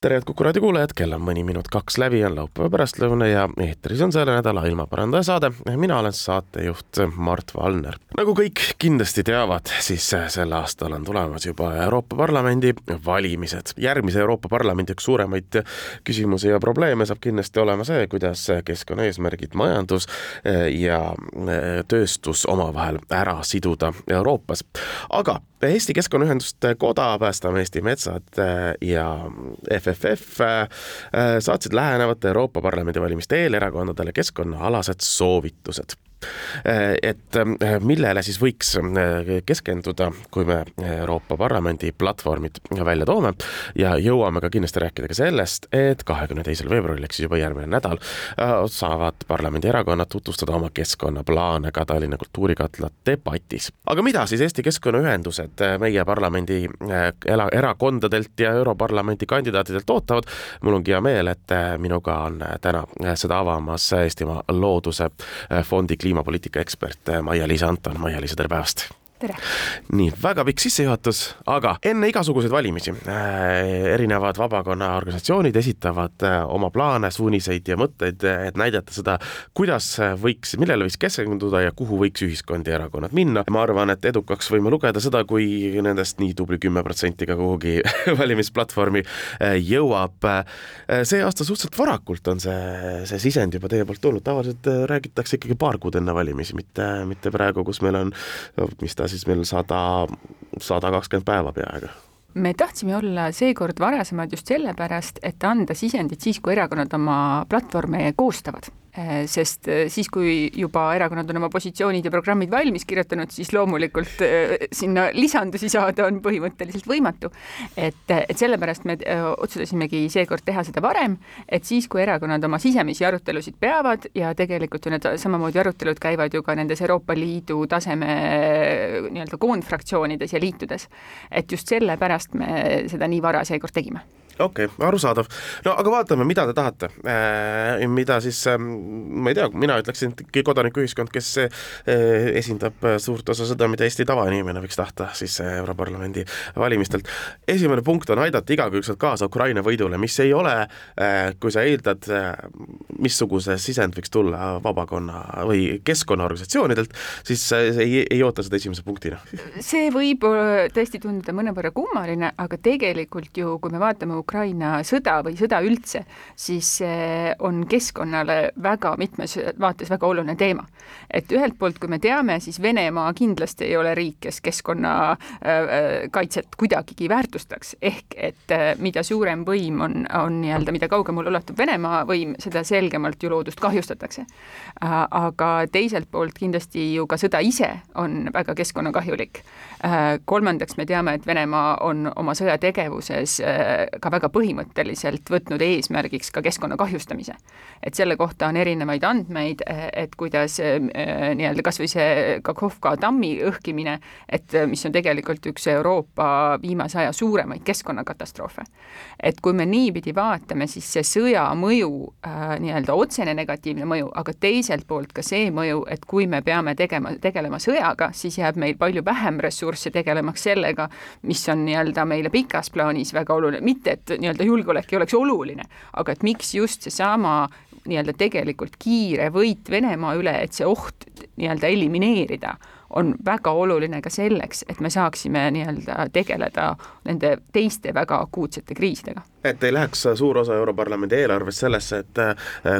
tere, head Kuku raadio kuulajad, kell on mõni minut kaks läbi, on laupäeva pärastlõuna ja eetris on selle nädala ilmaparandaja saade. mina olen saatejuht Mart Valner. nagu kõik kindlasti teavad, siis sel aastal on tulemas juba Euroopa Parlamendi valimised. järgmise Euroopa Parlamendi üks suuremaid küsimusi ja probleeme saab kindlasti olema see, kuidas keskkonnaeesmärgid, majandus ja tööstus omavahel ära siduda Euroopas. aga Eesti Keskkonnaühenduste Koda, Päästame Eesti metsad äh, ja FFF äh, saatsid lähenevate Euroopa Parlamendi valimiste eel erakondadele keskkonnaalased soovitused et eh, millele siis võiks eh, keskenduda, kui me Euroopa Parlamendi platvormid välja toome ja jõuame ka kindlasti rääkida ka sellest, et kahekümne teisel veebruaril ehk siis juba järgmine nädal saavad parlamendierakonnad tutvustada oma keskkonnaplaane ka Tallinna kultuurikatla debatis. aga mida siis Eesti Keskkonnaühendused meie parlamendi erakondadelt ja Europarlamendi kandidaatidelt ootavad, mul ongi hea meel, et minuga on täna seda avamas Eestimaa Looduse Fondi kliima kliimapoliitika ekspert Maia-Liisa Anton, Maia-Liisa, tere päevast! Tere! nii, väga pikk sissejuhatus, aga enne igasuguseid valimisi äh, erinevad vabakonna organisatsioonid esitavad äh, oma plaane, suuniseid ja mõtteid, et näidata seda, kuidas võiks, millele võiks keskenduda ja kuhu võiks ühiskond ja erakonnad minna. ma arvan, et edukaks võime lugeda seda, kui nendest nii tubli kümme protsenti ka kuhugi valimisplatvormi äh, jõuab. Äh, see aasta suhteliselt varakult on see, see sisend juba teie poolt tulnud, tavaliselt äh, räägitakse ikkagi paar kuud enne valimisi, mitte, mitte praegu, kus meil on mis ta siis meil sada, sada kakskümmend päeva peaaegu. Me tahtsime olla seekord varasemad just sellepärast, et anda sisendit siis, kui erakonnad oma platvorme koostavad sest äh, siis, kui juba erakonnad on oma positsioonid ja programmid valmis kirjutanud, siis loomulikult äh, sinna lisandusi saada on põhimõtteliselt võimatu. et, et sellepärast me otsustasimegi seekord teha seda varem, et siis, kui erakonnad oma sisemisi arutelusid peavad ja tegelikult ju need samamoodi arutelud käivad ju ka nendes Euroopa Liidu taseme nii-öelda koondfraktsioonides ja liitudes, et just sellepärast me seda nii vara seekord tegime okei okay,, arusaadav. no aga vaatame, mida te tahate äh,, mida siis äh,, ma ei tea, mina ütleksin, et kodanikuühiskond, kes äh, esindab suurt osa seda, mida Eesti tavainimene võiks tahta siis äh, Europarlamendi valimistelt. esimene punkt on aidata igakülgselt kaasa Ukraina võidule, mis ei ole äh,, kui sa eeldad äh,, missuguse sisend võiks tulla vabakonna või keskkonnaorganisatsioonidelt, siis äh, ei, ei oota seda esimese punktina. see võib äh, tõesti tunduda mõnevõrra kummaline, aga tegelikult ju, kui me vaatame Ukraina sõda või sõda üldse, siis on keskkonnale väga mitmes vaates väga oluline teema. et ühelt poolt, kui me teame, siis Venemaa kindlasti ei ole riik, kes keskkonnakaitset äh, äh, kuidagigi väärtustaks, ehk et mida suurem võim on, on nii-öelda, mida kaugemale ulatub Venemaa võim, seda selgemalt ju loodust kahjustatakse. aga teiselt poolt kindlasti ju ka sõda ise on väga keskkonnakahjulik. kolmandaks me teame, et Venemaa on oma sõjategevuses ka väga väga põhimõtteliselt võtnud eesmärgiks ka keskkonna kahjustamise. et selle kohta on erinevaid andmeid, et kuidas eh, nii-öelda kas või see Kakhovka tammi õhkimine, et mis on tegelikult üks Euroopa viimase aja suuremaid keskkonnakatastroofe. et kui me niipidi vaatame, siis see sõja mõju nii-öelda otsene negatiivne mõju, aga teiselt poolt ka see mõju, et kui me peame tegema, tegelema sõjaga, siis jääb meil palju vähem ressursse tegelemaks sellega, mis on nii-öelda meile pikas plaanis väga oluline, mitte et et nii-öelda julgeolek ei oleks oluline, aga et miks just seesama nii-öelda tegelikult kiire võit Venemaa üle, et see oht nii-öelda elimineerida, on väga oluline ka selleks, et me saaksime nii-öelda tegeleda nende teiste väga akuutsete kriisidega. et ei läheks suur osa Europarlamendi eelarvest sellesse, et äh,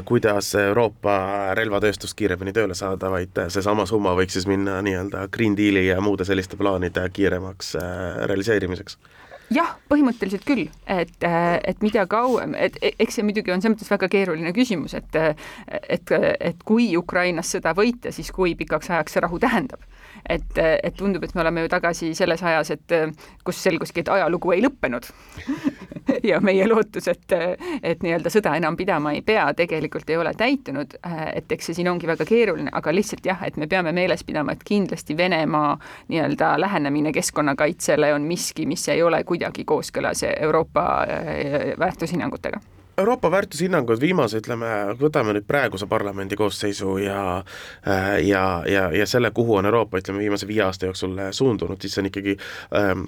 kuidas Euroopa relvatööstust kiiremini tööle saada, vaid seesama summa võiks siis minna nii-öelda Green Deali ja muude selliste plaanide kiiremaks äh, realiseerimiseks jah, põhimõtteliselt küll, et, et mida kauem, et eks see muidugi on selles mõttes väga keeruline küsimus, et et, et kui Ukrainas sõda võita, siis kui pikaks ajaks see rahu tähendab. Et, et tundub, et me oleme ju tagasi selles ajas, et kus selguski, et ajalugu ei lõppenud ja meie lootus, et, et nii-öelda sõda enam pidama ei pea, tegelikult ei ole täitunud, et eks see siin ongi väga keeruline, aga lihtsalt jah, et me peame meeles pidama, et kindlasti Venemaa nii-öelda lähenemine keskkonnakaitsele on miski, mis ei ole kuidagi kooskõlas Euroopa äh, väärtushinnangutega Euroopa väärtushinnangud viimase, ütleme, võtame nüüd praeguse parlamendi koosseisu ja äh, ja, ja, ja selle, kuhu on Euroopa, ütleme, viimase viie aasta jooksul suundunud, siis see on ikkagi ähm,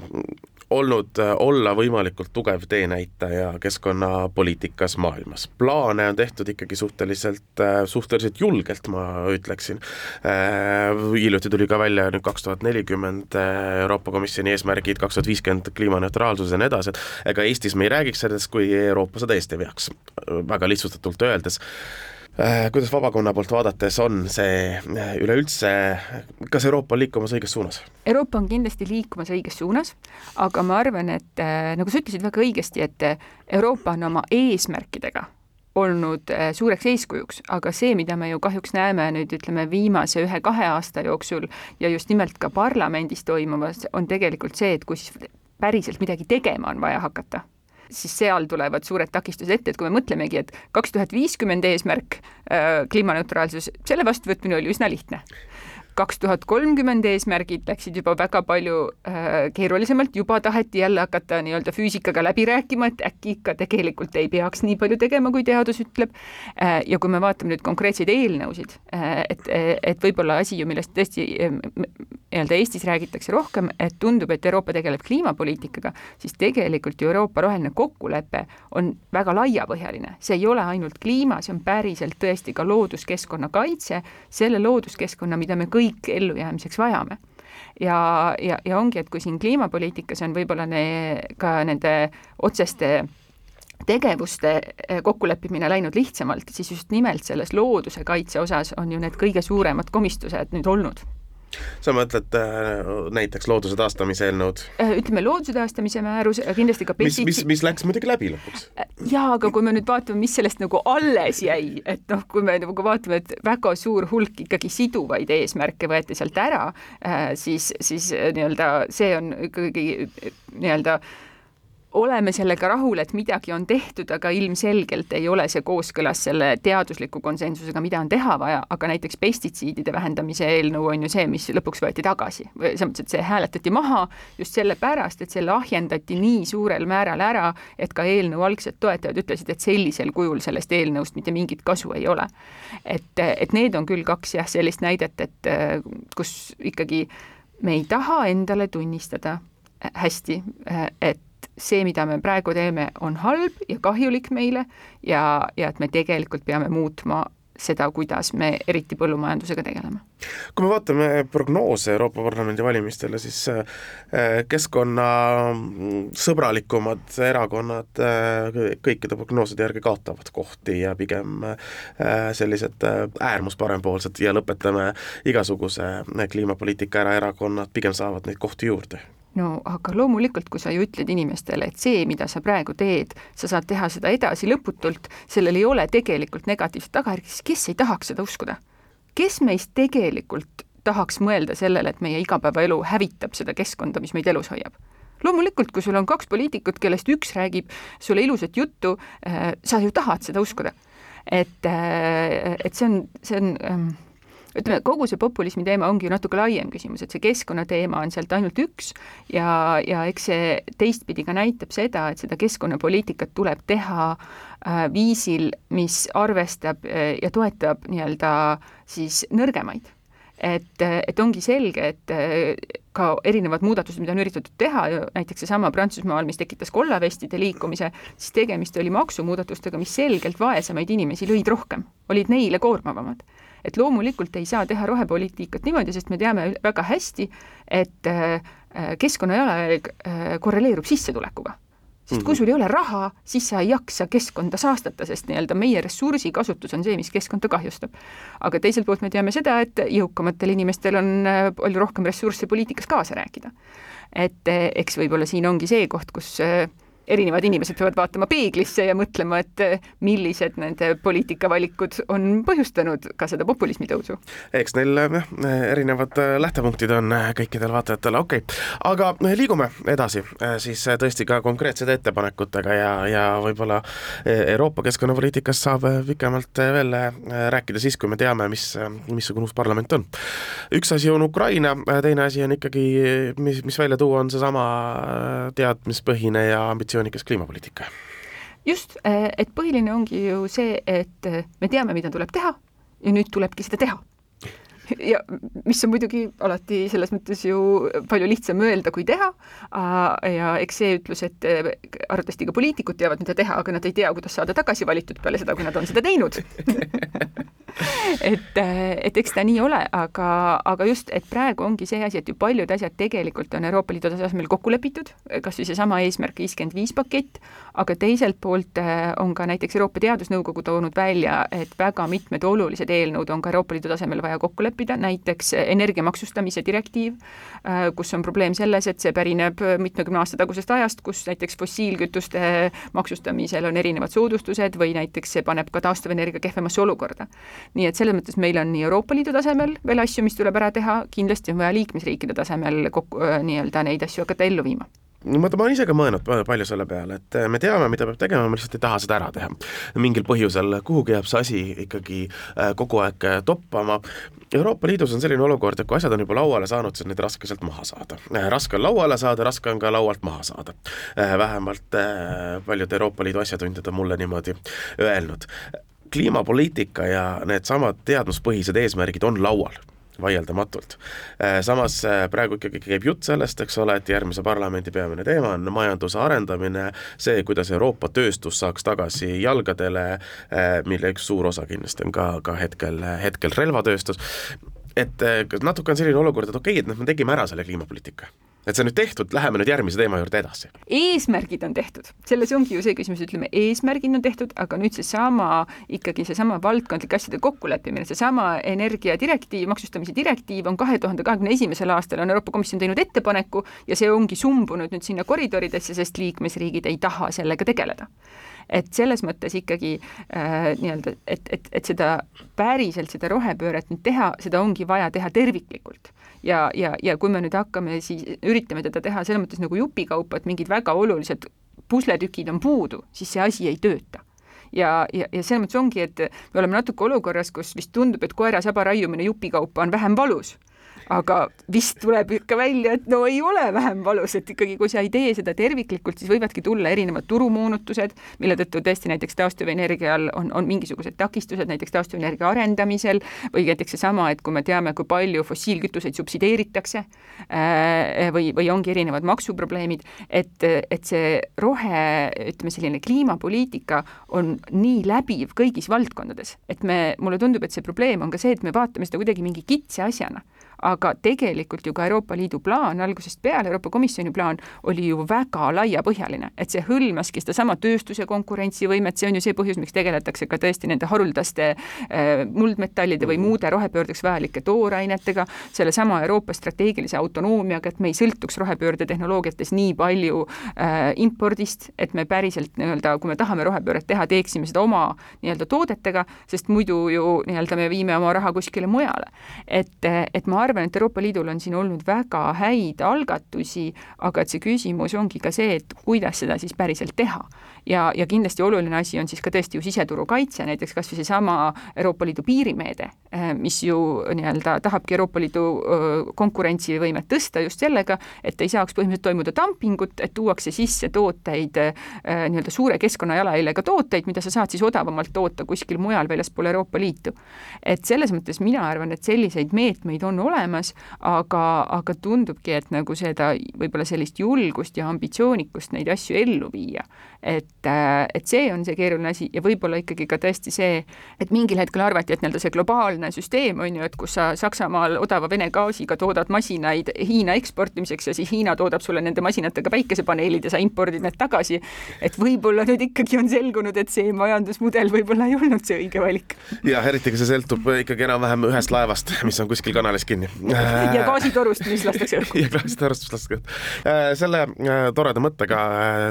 olnud äh, olla võimalikult tugev teenäitaja keskkonnapoliitikas maailmas. plaane on tehtud ikkagi suhteliselt, äh, suhteliselt julgelt, ma ütleksin. Äh, hiljuti tuli ka välja nüüd kaks tuhat nelikümmend Euroopa Komisjoni eesmärgid, kaks tuhat viiskümmend kliimaneutraalsus ja nii edasi, et ega Eestis me ei räägiks sellest, kui Euroopa seda eest ei veaks, väga lihtsustatult öeldes kuidas vabakonna poolt vaadates on see üleüldse, kas Euroopa on liikumas õiges suunas? Euroopa on kindlasti liikumas õiges suunas, aga ma arvan, et äh, nagu sa ütlesid väga õigesti, et äh, Euroopa on oma eesmärkidega olnud äh, suureks eeskujuks, aga see, mida me ju kahjuks näeme nüüd ütleme viimase ühe-kahe aasta jooksul ja just nimelt ka parlamendis toimuvas, on tegelikult see, et kus päriselt midagi tegema on vaja hakata siis seal tulevad suured takistused ette, et kui me mõtlemegi, et kaks tuhat viiskümmend eesmärk äh, kliimaneutraalsus, selle vastuvõtmine oli üsna lihtne kaks tuhat kolmkümmend eesmärgid läksid juba väga palju äh, keerulisemalt, juba taheti jälle hakata nii-öelda füüsikaga läbi rääkima, et äkki ikka tegelikult ei peaks nii palju tegema, kui teadus ütleb. Äh,. ja kui me vaatame nüüd konkreetseid eelnõusid äh,, et, et võib-olla asi ju, millest tõesti nii-öelda Eestis räägitakse rohkem, et tundub, et Euroopa tegeleb kliimapoliitikaga, siis tegelikult ju Euroopa roheline kokkulepe on väga laiapõhjaline, see ei ole ainult kliima, see on päriselt tõesti ka looduskeskkonna kaitse, selle looduskeskkonna, mida me kõik kõik ellujäämiseks vajame. ja, ja, ja ongi, et kui siin kliimapoliitikas on võib-olla ne, ka nende otseste tegevuste eh, kokkuleppimine läinud lihtsamalt, siis just nimelt selles looduse kaitse osas on ju need kõige suuremad komistused nüüd olnud sa mõtled äh, näiteks looduse taastamise eelnõud? Äh, ütleme, looduse taastamise määrus, kindlasti ka mis, mis, mis läks muidugi läbi lõpuks. Äh, jaa, aga kui me nüüd vaatame, mis sellest nagu alles jäi, et noh, kui me nagu vaatame, et väga suur hulk ikkagi siduvaid eesmärke võeti sealt ära, siis, siis nii-öelda see on ikkagi nii-öelda äh, oleme sellega rahul, et midagi on tehtud, aga ilmselgelt ei ole see kooskõlas selle teadusliku konsensusega, mida on teha vaja, aga näiteks pestitsiidide vähendamise eelnõu on ju see, mis lõpuks võeti tagasi. selles mõttes, et see hääletati maha just sellepärast, et selle ahjendati nii suurel määral ära, et ka eelnõu algsed toetajad ütlesid, et sellisel kujul sellest eelnõust mitte mingit kasu ei ole. et, et need on küll kaks jah, sellist näidet, et kus ikkagi me ei taha endale tunnistada hästi, et see, mida me praegu teeme, on halb ja kahjulik meile ja, ja et me tegelikult peame muutma seda, kuidas me eriti põllumajandusega tegeleme. kui me vaatame prognoose Euroopa Parlamendi valimistele, siis äh, keskkonnasõbralikumad erakonnad äh, kõikide prognooside järgi kaotavad kohti ja pigem äh, sellised äärmusparempoolsed ja lõpetame igasuguse kliimapoliitika ära, erakonnad pigem saavad neid kohti juurde no aga loomulikult, kui sa ju ütled inimestele, et see, mida sa praegu teed, sa saad teha seda edasi lõputult, sellel ei ole tegelikult negatiivset tagajärge, siis kes ei tahaks seda uskuda? kes meist tegelikult tahaks mõelda sellele, et meie igapäevaelu hävitab seda keskkonda, mis meid elus hoiab? loomulikult, kui sul on kaks poliitikut, kellest üks räägib sulle ilusat juttu, äh, sa ju tahad seda uskuda. et, äh, et see on, see on ähm, ütleme, kogu see populismi teema ongi ju natuke laiem küsimus, et see keskkonnateema on sealt ainult üks ja, ja eks see teistpidi ka näitab seda, et seda keskkonnapoliitikat tuleb teha äh, viisil, mis arvestab äh, ja toetab nii-öelda siis nõrgemaid. Et, et ongi selge, et äh, ka erinevad muudatused, mida on üritatud teha, näiteks seesama Prantsusmaal, mis tekitas kollavestide liikumise, siis tegemist oli maksumuudatustega, mis selgelt vaesemaid inimesi lõid rohkem, olid neile koormavamad et loomulikult ei saa teha rohepoliitikat niimoodi, sest me teame väga hästi, et äh, keskkonna jalajälg äh, korreleerub sissetulekuga sest kui mhm. sul ei ole raha, siis sa ei jaksa keskkonda saastata, sest nii-öelda meie ressursikasutus on see, mis keskkonda kahjustab. aga teiselt poolt me teame seda, et jõukamatel inimestel on äh, palju rohkem ressursse poliitikas kaasa rääkida. et eks võib-olla siin ongi see koht, kus erinevad inimesed peavad vaatama peeglisse ja mõtlema, et eh, millised nende poliitikavalikud on põhjustanud ka seda populismi tõusu. eks neil jah, erinevad lähtepunktid on kõikidel vaatajatel, okei okay., aga liigume edasi siis tõesti ka konkreetsete ettepanekutega ja, ja võib-olla Euroopa keskkonnapoliitikast saab pikemalt veel rääkida siis, kui me teame, mis, missugune uus parlament on. üks asi on Ukraina, teine asi on ikkagi, mis, mis välja tuua, on seesama teadmispõhine ja ambitsioonikas kliimapoliitika just, et põhiline ongi ju see, et me teame, mida tuleb teha ja nüüd tulebki seda teha ja mis on muidugi alati selles mõttes ju palju lihtsam öelda kui teha. ja eks see ütlus, et arvatavasti ka poliitikud teavad, mida teha, aga nad ei tea, kuidas saada tagasi valitud peale seda, kui nad on seda teinud et, et eks ta nii ole, aga, aga just, et praegu ongi see asi, et ju paljud asjad tegelikult on Euroopa Liidu tasemel kokku lepitud, kas või seesama eesmärk viiskümmend viis pakett, aga teiselt poolt eh, on ka näiteks Euroopa Teadusnõukogu toonud välja, et väga mitmed olulised eelnõud on ka Euroopa Liidu tasemel vaja kokku leppida, näiteks energia maksustamise direktiiv, kus on probleem selles, et see pärineb mitmekümne aasta tagusest ajast, kus näiteks fossiilkütuste maksustamisel on erinevad soodustused või näiteks see paneb ka taastuvenergia kehvemasse olukorda. Nii et selles mõttes meil on nii Euroopa Liidu tasemel veel asju, mis tuleb ära teha, kindlasti on vaja liikmesriikide tasemel kokku, nii-öelda neid asju hakata ellu viima ma, ma olen ise ka mõelnud palju selle peale, et me teame, mida peab tegema, me lihtsalt ei taha seda ära teha. mingil põhjusel kuhugi jääb see asi ikkagi kogu aeg toppama. Euroopa Liidus on selline olukord, et kui asjad on juba lauale saanud, siis on neid raske sealt maha saada. raske on lauale saada, raske on ka laualt maha saada. vähemalt paljud Euroopa Liidu asjatundjad on mulle niimoodi öelnud kliimapoliitika ja needsamad teadmuspõhised eesmärgid on laual vaieldamatult. Äh, samas äh, praegu ikkagi käib jutt sellest, eks ole, et järgmise parlamendi peamine teema on majanduse arendamine, see, kuidas Euroopa tööstus saaks tagasi jalgadele, äh, mille üks suur osa kindlasti on ka, ka hetkel, hetkel relvatööstus, et natuke on selline olukord, et okei okay,, et noh, me tegime ära selle kliimapoliitika et see on nüüd tehtud, läheme nüüd järgmise teema juurde edasi. eesmärgid on tehtud, selles ongi ju see küsimus, ütleme, eesmärgid on tehtud, aga nüüd seesama, ikkagi seesama valdkondlike asjade kokkuleppimine, seesama energiadirektiiv, maksustamise direktiiv on kahe tuhande kahekümne esimesel aastal on Euroopa Komisjon teinud ettepaneku ja see ongi sumbunud nüüd sinna koridoridesse, sest liikmesriigid ei taha sellega tegeleda. Et selles mõttes ikkagi äh, nii-öelda, et, et, et seda päriselt, seda rohepööret nüüd teha, seda ongi vaja teha terviklikult ja, ja, ja kui me nüüd hakkame siis, üritame teda teha selles mõttes nagu jupikaupa, et mingid väga olulised pusletükid on puudu, siis see asi ei tööta. Ja, ja, ja selles mõttes ongi, et me oleme natuke olukorras, kus vist tundub, et koera saba raiumine jupikaupa on vähem valus aga vist tuleb ikka välja, et no ei ole vähem valus, et ikkagi, kui sa ei tee seda terviklikult, siis võivadki tulla erinevad turumoonutused, mille tõttu tõesti näiteks taastuvenergial on, on mingisugused takistused näiteks taastuvenergia arendamisel või näiteks seesama, et kui me teame, kui palju fossiilkütuseid subsideeritakse äh, või, või ongi erinevad maksuprobleemid, et, et see rohe, ütleme selline kliimapoliitika on nii läbiv kõigis valdkondades, et me, mulle tundub, et see probleem on ka see, et me vaatame seda kuidagi mingi kitsa asjana aga tegelikult ju ka Euroopa Liidu plaan algusest peale, Euroopa Komisjoni plaan oli ju väga laiapõhjaline, et see hõlmaski sedasama tööstuse konkurentsivõimet, see on ju see põhjus, miks tegeletakse ka tõesti nende haruldaste äh, muldmetallide või muude rohepöördeks vajalike toorainetega, sellesama Euroopa strateegilise autonoomiaga, et me ei sõltuks rohepöörde tehnoloogiates nii palju äh, impordist, et me päriselt nii-öelda, kui me tahame rohepööret teha, teeksime seda oma nii-öelda toodetega, sest muidu ju nii-öelda me viime oma raha kuskile mujale. et, et ma arvan, arvan, et Euroopa Liidul on siin olnud väga häid algatusi, aga et see küsimus ongi ka see, et kuidas seda siis päriselt teha. ja, ja kindlasti oluline asi on siis ka tõesti ju siseturu kaitse, näiteks kas või seesama Euroopa Liidu piirimeede, eh, mis ju nii-öelda tahabki Euroopa Liidu konkurentsivõimet tõsta just sellega, et ei saaks põhimõtteliselt toimuda dumpingut, et tuuakse sisse tooteid, eh, nii-öelda suure keskkonnajalajäljega tooteid, mida sa saad siis odavamalt toota kuskil mujal väljaspool Euroopa Liitu. et selles mõttes mina arvan, et selliseid meetmeid on olemas, olemas, aga, aga tundubki, et nagu seda võib-olla sellist julgust ja ambitsioonikust neid asju ellu viia. et, et see on see keeruline asi ja võib-olla ikkagi ka tõesti see, et mingil hetkel arvati, et nii-öelda see globaalne süsteem on ju, et kus sa Saksamaal odava Vene gaasiga toodad masinaid Hiina eksportimiseks ja siis Hiina toodab sulle nende masinatega päikesepaneelid ja sa impordid need tagasi. et võib-olla nüüd ikkagi on selgunud, et see majandusmudel võib-olla ei olnud see õige valik. jah, eriti kui see sõltub ikkagi enam-vähem ühest laevast, mis on kuskil kanalis kinni ja gaasitorust, mis lastakse õhku. ja gaasitorust, mis lastakse õhku. selle toreda mõttega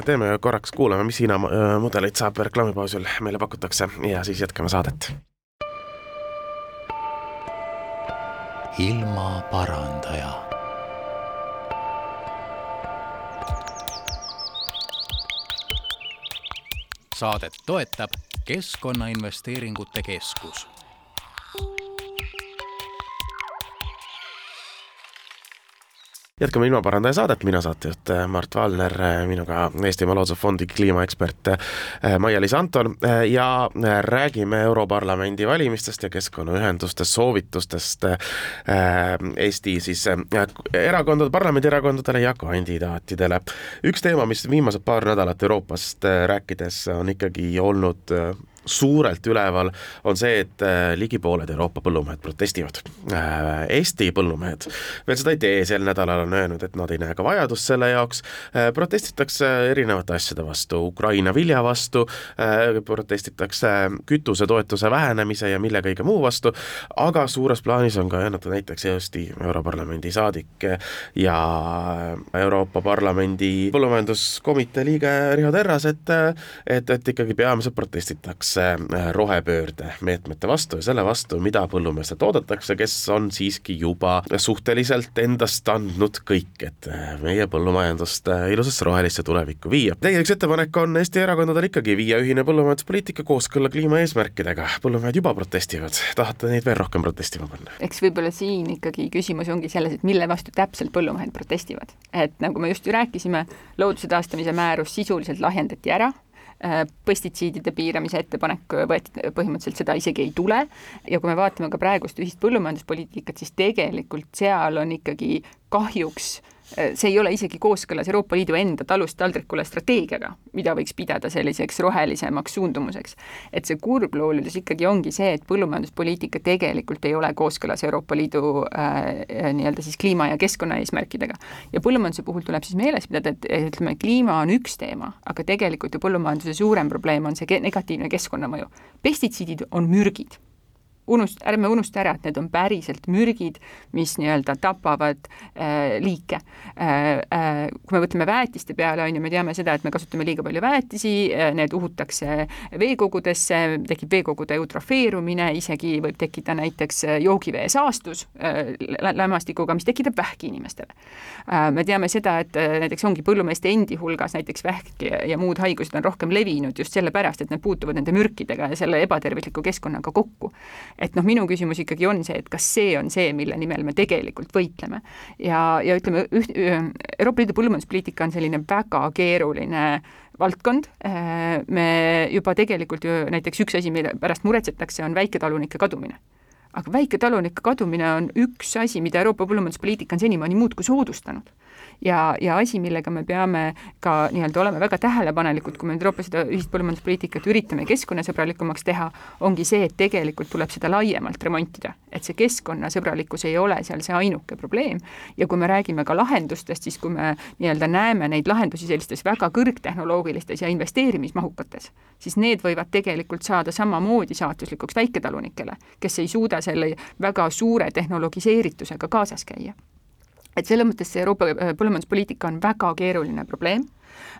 teeme korraks, kuulame, mis Hiina mudeleid saab reklaamipausil meile pakutakse ja siis jätkame saadet. ilmaparandaja saadet toetab Keskkonnainvesteeringute Keskus jätkame ilmaparandaja saadet, mina saatejuht äh, Mart Valner, äh, minuga Eestimaa Loodusfondi kliimaekspert äh, Maia-Liis Anton ja räägime Europarlamendi valimistest ja keskkonnaühenduste soovitustest Eesti siis erakondade, parlamendierakondadele ja kandidaatidele. üks teema, mis viimased paar nädalat Euroopast rääkides on ikkagi olnud suurelt üleval, on see, et äh, ligi pooled Euroopa põllumehed protestivad. Äh, Eesti põllumehed. Veel seda ei tee, sel nädalal on öelnud, et nad ei näe ka vajadust selle jaoks, äh, protestitakse erinevate asjade vastu, Ukraina vilja vastu, protestitakse kütusetoetuse vähenemise ja mille kõige muu vastu, aga suures plaanis on ka öelnud näiteks Eesti Europarlamendi saadik ja Euroopa Parlamendi põllumajanduskomitee liige Riho Terras, et et, et ikkagi peamiselt protestitakse võideldakse äh, rohepöörde meetmete vastu ja selle vastu, mida põllumeestelt oodatakse, kes on siiski juba suhteliselt endast andnud kõik, et äh, meie põllumajandust äh, ilusasse rohelisse tulevikku viia. teie üks ettepanek on Eesti erakondadel ikkagi viia ühine põllumajanduspoliitika kooskõlla kliimaeesmärkidega, põllumehed juba protestivad, tahate neid veel rohkem protestima panna? eks võib-olla siin ikkagi küsimus ongi selles, et mille vastu täpselt põllumehed protestivad, et nagu me just ju rääkisime, looduse taastamise määrus sisuliselt lahjendati ära pestitsiidide piiramise ettepanek võeti, põhimõtteliselt seda isegi ei tule. Ja kui me vaatame ka praegust ühist põllumajanduspoliitikat, siis tegelikult seal on ikkagi kahjuks Äh, see ei ole isegi kooskõlas Euroopa Liidu enda talust taldrikule strateegiaga, mida võiks pidada selliseks rohelisemaks suundumuseks. et see kurbloolisus ikkagi ongi see, et põllumajanduspoliitika tegelikult ei ole kooskõlas Euroopa Liidu äh, nii-öelda siis kliima- ja keskkonnaeesmärkidega. ja põllumajanduse puhul tuleb siis meeles pidada, et ütleme, kliima on üks teema, aga tegelikult ju põllumajanduse suurem probleem on see negatiivne keskkonnamõju. pestitsiidid on mürgid unust-, ärme unusta ära, et need on päriselt mürgid, mis nii-öelda tapavad äh, liike äh,. Äh, kui me võtame väetiste peale, on ju, me teame seda, et me kasutame liiga palju väetisi äh,, need uhutakse veekogudesse, tekib veekogude eutrofeerumine, isegi võib tekkida näiteks äh, joogivee saastus äh, lämmastikuga, mis tekitab vähki inimestele äh,. me teame seda, et äh, näiteks ongi põllumeeste endi hulgas näiteks vähk ja, ja muud haigused on rohkem levinud just sellepärast, et need puutuvad nende mürkidega ja selle ebatervisliku keskkonnaga kokku et noh, minu küsimus ikkagi on see, et kas see on see, mille nimel me tegelikult võitleme. ja, ja ütleme, Euroopa Liidu põllumajanduspoliitika on selline väga keeruline valdkond, me juba tegelikult ju näiteks üks asi, mille pärast muretsetakse, on väiketalunike kadumine. Aga väiketalunike kadumine on üks asi, mida Euroopa põllumajanduspoliitika on senimaani muudkui soodustanud ja, ja asi, millega me peame ka nii-öelda olema väga tähelepanelikud, kui me nüüd Euroopa seda ühist põllumajanduspoliitikat üritame keskkonnasõbralikumaks teha, ongi see, et tegelikult tuleb seda laiemalt remontida. et see keskkonnasõbralikkus ei ole seal see ainuke probleem ja kui me räägime ka lahendustest, siis kui me nii-öelda näeme neid lahendusi sellistes väga kõrgtehnoloogilistes ja investeerimismahukates, siis need võivad tegelikult saada samamoodi saatuslikuks väiketalunikele, kes ei suuda selle väga suure tehnologiseeritusega kaasas käia et selles mõttes see Euroopa äh, põllumajanduspoliitika on väga keeruline probleem.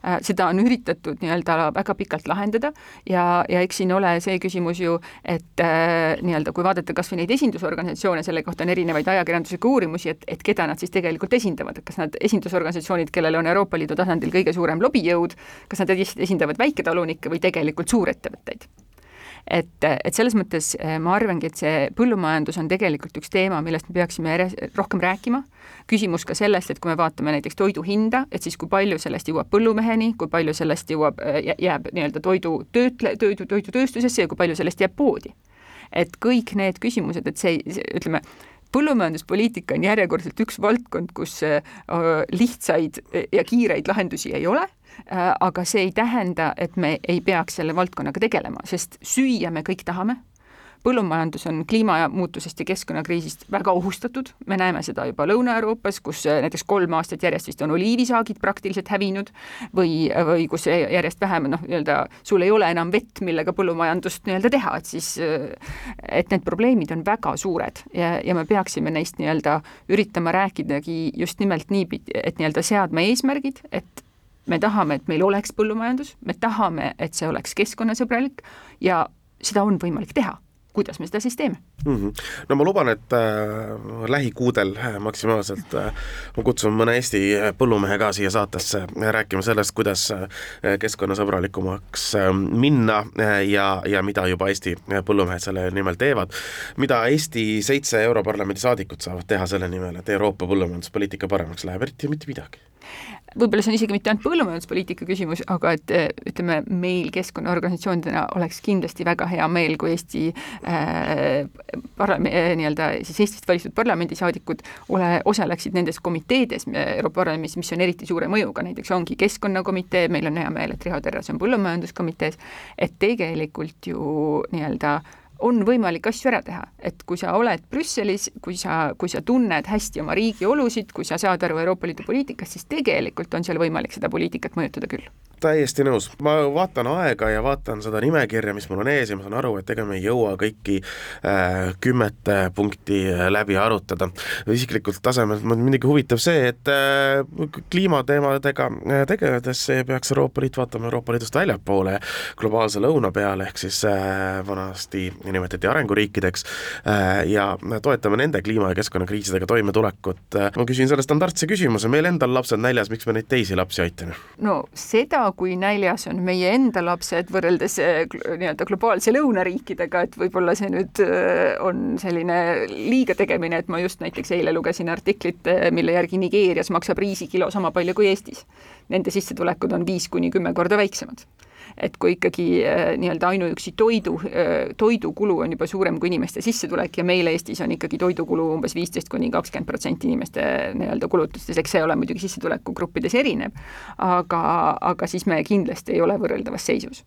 Äh, seda on üritatud nii-öelda väga pikalt lahendada ja, ja eks siin ole see küsimus ju, et äh, nii-öelda kui vaadata kas või neid esindusorganisatsioone, selle kohta on erinevaid ajakirjanduslikke uurimusi, et, et keda nad siis tegelikult esindavad, et kas nad esindusorganisatsioonid, kellel on Euroopa Liidu tasandil kõige suurem lobijõud, kas nad esindavad väiketalunikke või tegelikult suurettevõtteid et, et selles mõttes eh, ma arvangi, et see põllumajandus on tegelikult üks teema, millest me peaksime rohkem rääkima. küsimus ka sellest, et kui me vaatame näiteks toidu hinda, et siis kui palju sellest jõuab põllumeheni, kui palju sellest jõuab, eh, jääb nii-öelda toidu töötle-, toidu, toidutööstusesse ja kui palju sellest jääb poodi. et kõik need küsimused, et see, see, ütleme, põllumajanduspoliitika on järjekordselt üks valdkond, kus eh, lihtsaid ja kiireid lahendusi ei ole aga see ei tähenda, et me ei peaks selle valdkonnaga tegelema, sest süüa me kõik tahame, põllumajandus on kliimamuutusest ja keskkonnakriisist väga ohustatud, me näeme seda juba Lõuna-Euroopas, kus näiteks kolm aastat järjest vist on oliivisaagid praktiliselt hävinud või, või kus järjest vähem noh, nii-öelda sul ei ole enam vett, millega põllumajandust nii-öelda teha, et siis et need probleemid on väga suured ja, ja me peaksime neist nii-öelda üritama rääkidagi just nimelt niipidi, et nii-öelda seadma eesmärgid, et me tahame, et meil oleks põllumajandus, me tahame, et see oleks keskkonnasõbralik ja seda on võimalik teha kuidas me seda siis teeme mm? -hmm. no ma luban, et äh, lähikuudel äh, maksimaalselt äh, ma kutsun mõne Eesti äh, põllumehe ka siia saatesse rääkima sellest, kuidas äh, keskkonnasõbralikumaks äh, minna äh, ja, ja mida juba Eesti põllumehed selle nimel teevad. mida Eesti seitse Europarlamendi saadikut saavad teha selle nimel, et Euroopa põllumajanduspoliitika paremaks läheb, eriti mitte midagi võib-olla see on isegi mitte ainult põllumajanduspoliitika küsimus, aga et ütleme, meil keskkonnaorganisatsioonidena oleks kindlasti väga hea meel, kui Eesti äh, parla-, nii-öelda siis Eestist valitud parlamendisaadikud ole, osaleksid nendes komiteedes Euroopa Parlamendis, mis on eriti suure mõjuga, näiteks ongi keskkonnakomitee, meil on hea meel, et Riho Terras on põllumajanduskomitees, et tegelikult ju nii-öelda on võimalik asju ära teha, et kui sa oled Brüsselis, kui sa, kui sa tunned hästi oma riigi olusid, kui sa saad aru Euroopa Liidu poliitikast, siis tegelikult on seal võimalik seda poliitikat mõjutada küll täiesti nõus, ma vaatan aega ja vaatan seda nimekirja, mis mul on ees ja ma saan aru, et ega me ei jõua kõiki äh, kümmet punkti äh, läbi arutada. isiklikult tasemelt mind muidugi huvitab see, et äh, kliimateemadega äh, tegeledes peaks Euroopa Liit vaatama Euroopa Liidust väljapoole globaalse lõuna peale, ehk siis äh, vanasti nimetati arenguriikideks äh, ja toetame nende kliima- ja keskkonnakriisidega toimetulekut. Äh, ma küsin selle standardse küsimuse, meil endal lapsed näljas, miks me neid teisi lapsi aitame? no seda kui näljas on meie enda lapsed võrreldes eh, nii-öelda globaalse lõunariikidega, et võib-olla see nüüd eh, on selline liiga tegemine, et ma just näiteks eile lugesin artiklit, eh, mille järgi Nigeerias maksab riisikilo sama palju kui Eestis. Nende sissetulekud on viis kuni kümme korda väiksemad et kui ikkagi äh, nii-öelda ainuüksi toidu, äh, toidukulu on juba suurem kui inimeste sissetulek ja meil Eestis on ikkagi toidukulu umbes viisteist kuni kakskümmend protsenti inimeste nii-öelda kulutustes, eks see ole muidugi sissetulekugruppides erinev, aga, aga siis me kindlasti ei ole võrreldavas seisus.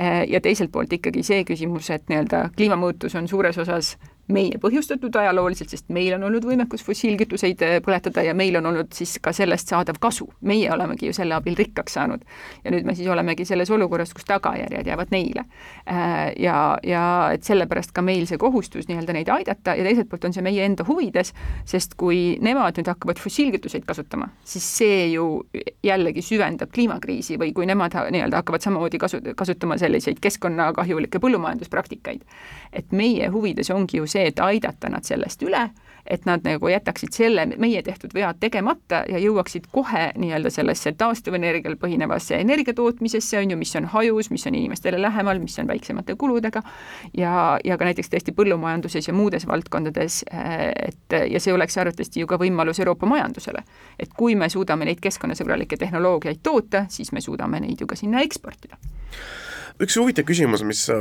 Äh, ja teiselt poolt ikkagi see küsimus, et nii-öelda kliimamuutus on suures osas meie põhjustatud ajalooliselt, sest meil on olnud võimekus fossiilkütuseid äh, põletada ja meil on olnud siis ka sellest saadav kasu. meie olemegi ju selle abil rikkaks saanud. ja nüüd me siis olemegi selles olukorras, kus tagajärjed jäävad neile. Äh, ja, ja et sellepärast ka meil see kohustus nii-öelda neid aidata ja teiselt poolt on see meie enda huvides, sest kui nemad nüüd hakkavad fossiilkütuseid kasutama, siis see ju jällegi süvendab kliimakriisi või kui nemad nii-öelda hakkavad samamoodi kasu-, kasutama selliseid keskkonnakahjulikke põllumajanduspraktikaid. et meie huvides ongi ju see, see, et aidata nad sellest üle, et nad nagu jätaksid selle meie tehtud vead tegemata ja jõuaksid kohe nii-öelda sellesse taastuvenergial põhinevasse energiatootmisesse, on ju, mis on hajus, mis on inimestele lähemal, mis on väiksemate kuludega ja, ja ka näiteks tõesti põllumajanduses ja muudes valdkondades, et ja see oleks arvatavasti ju ka võimalus Euroopa majandusele. et kui me suudame neid keskkonnasõbralikke tehnoloogiaid toota, siis me suudame neid ju ka sinna eksportida üks huvitav küsimus, mis äh,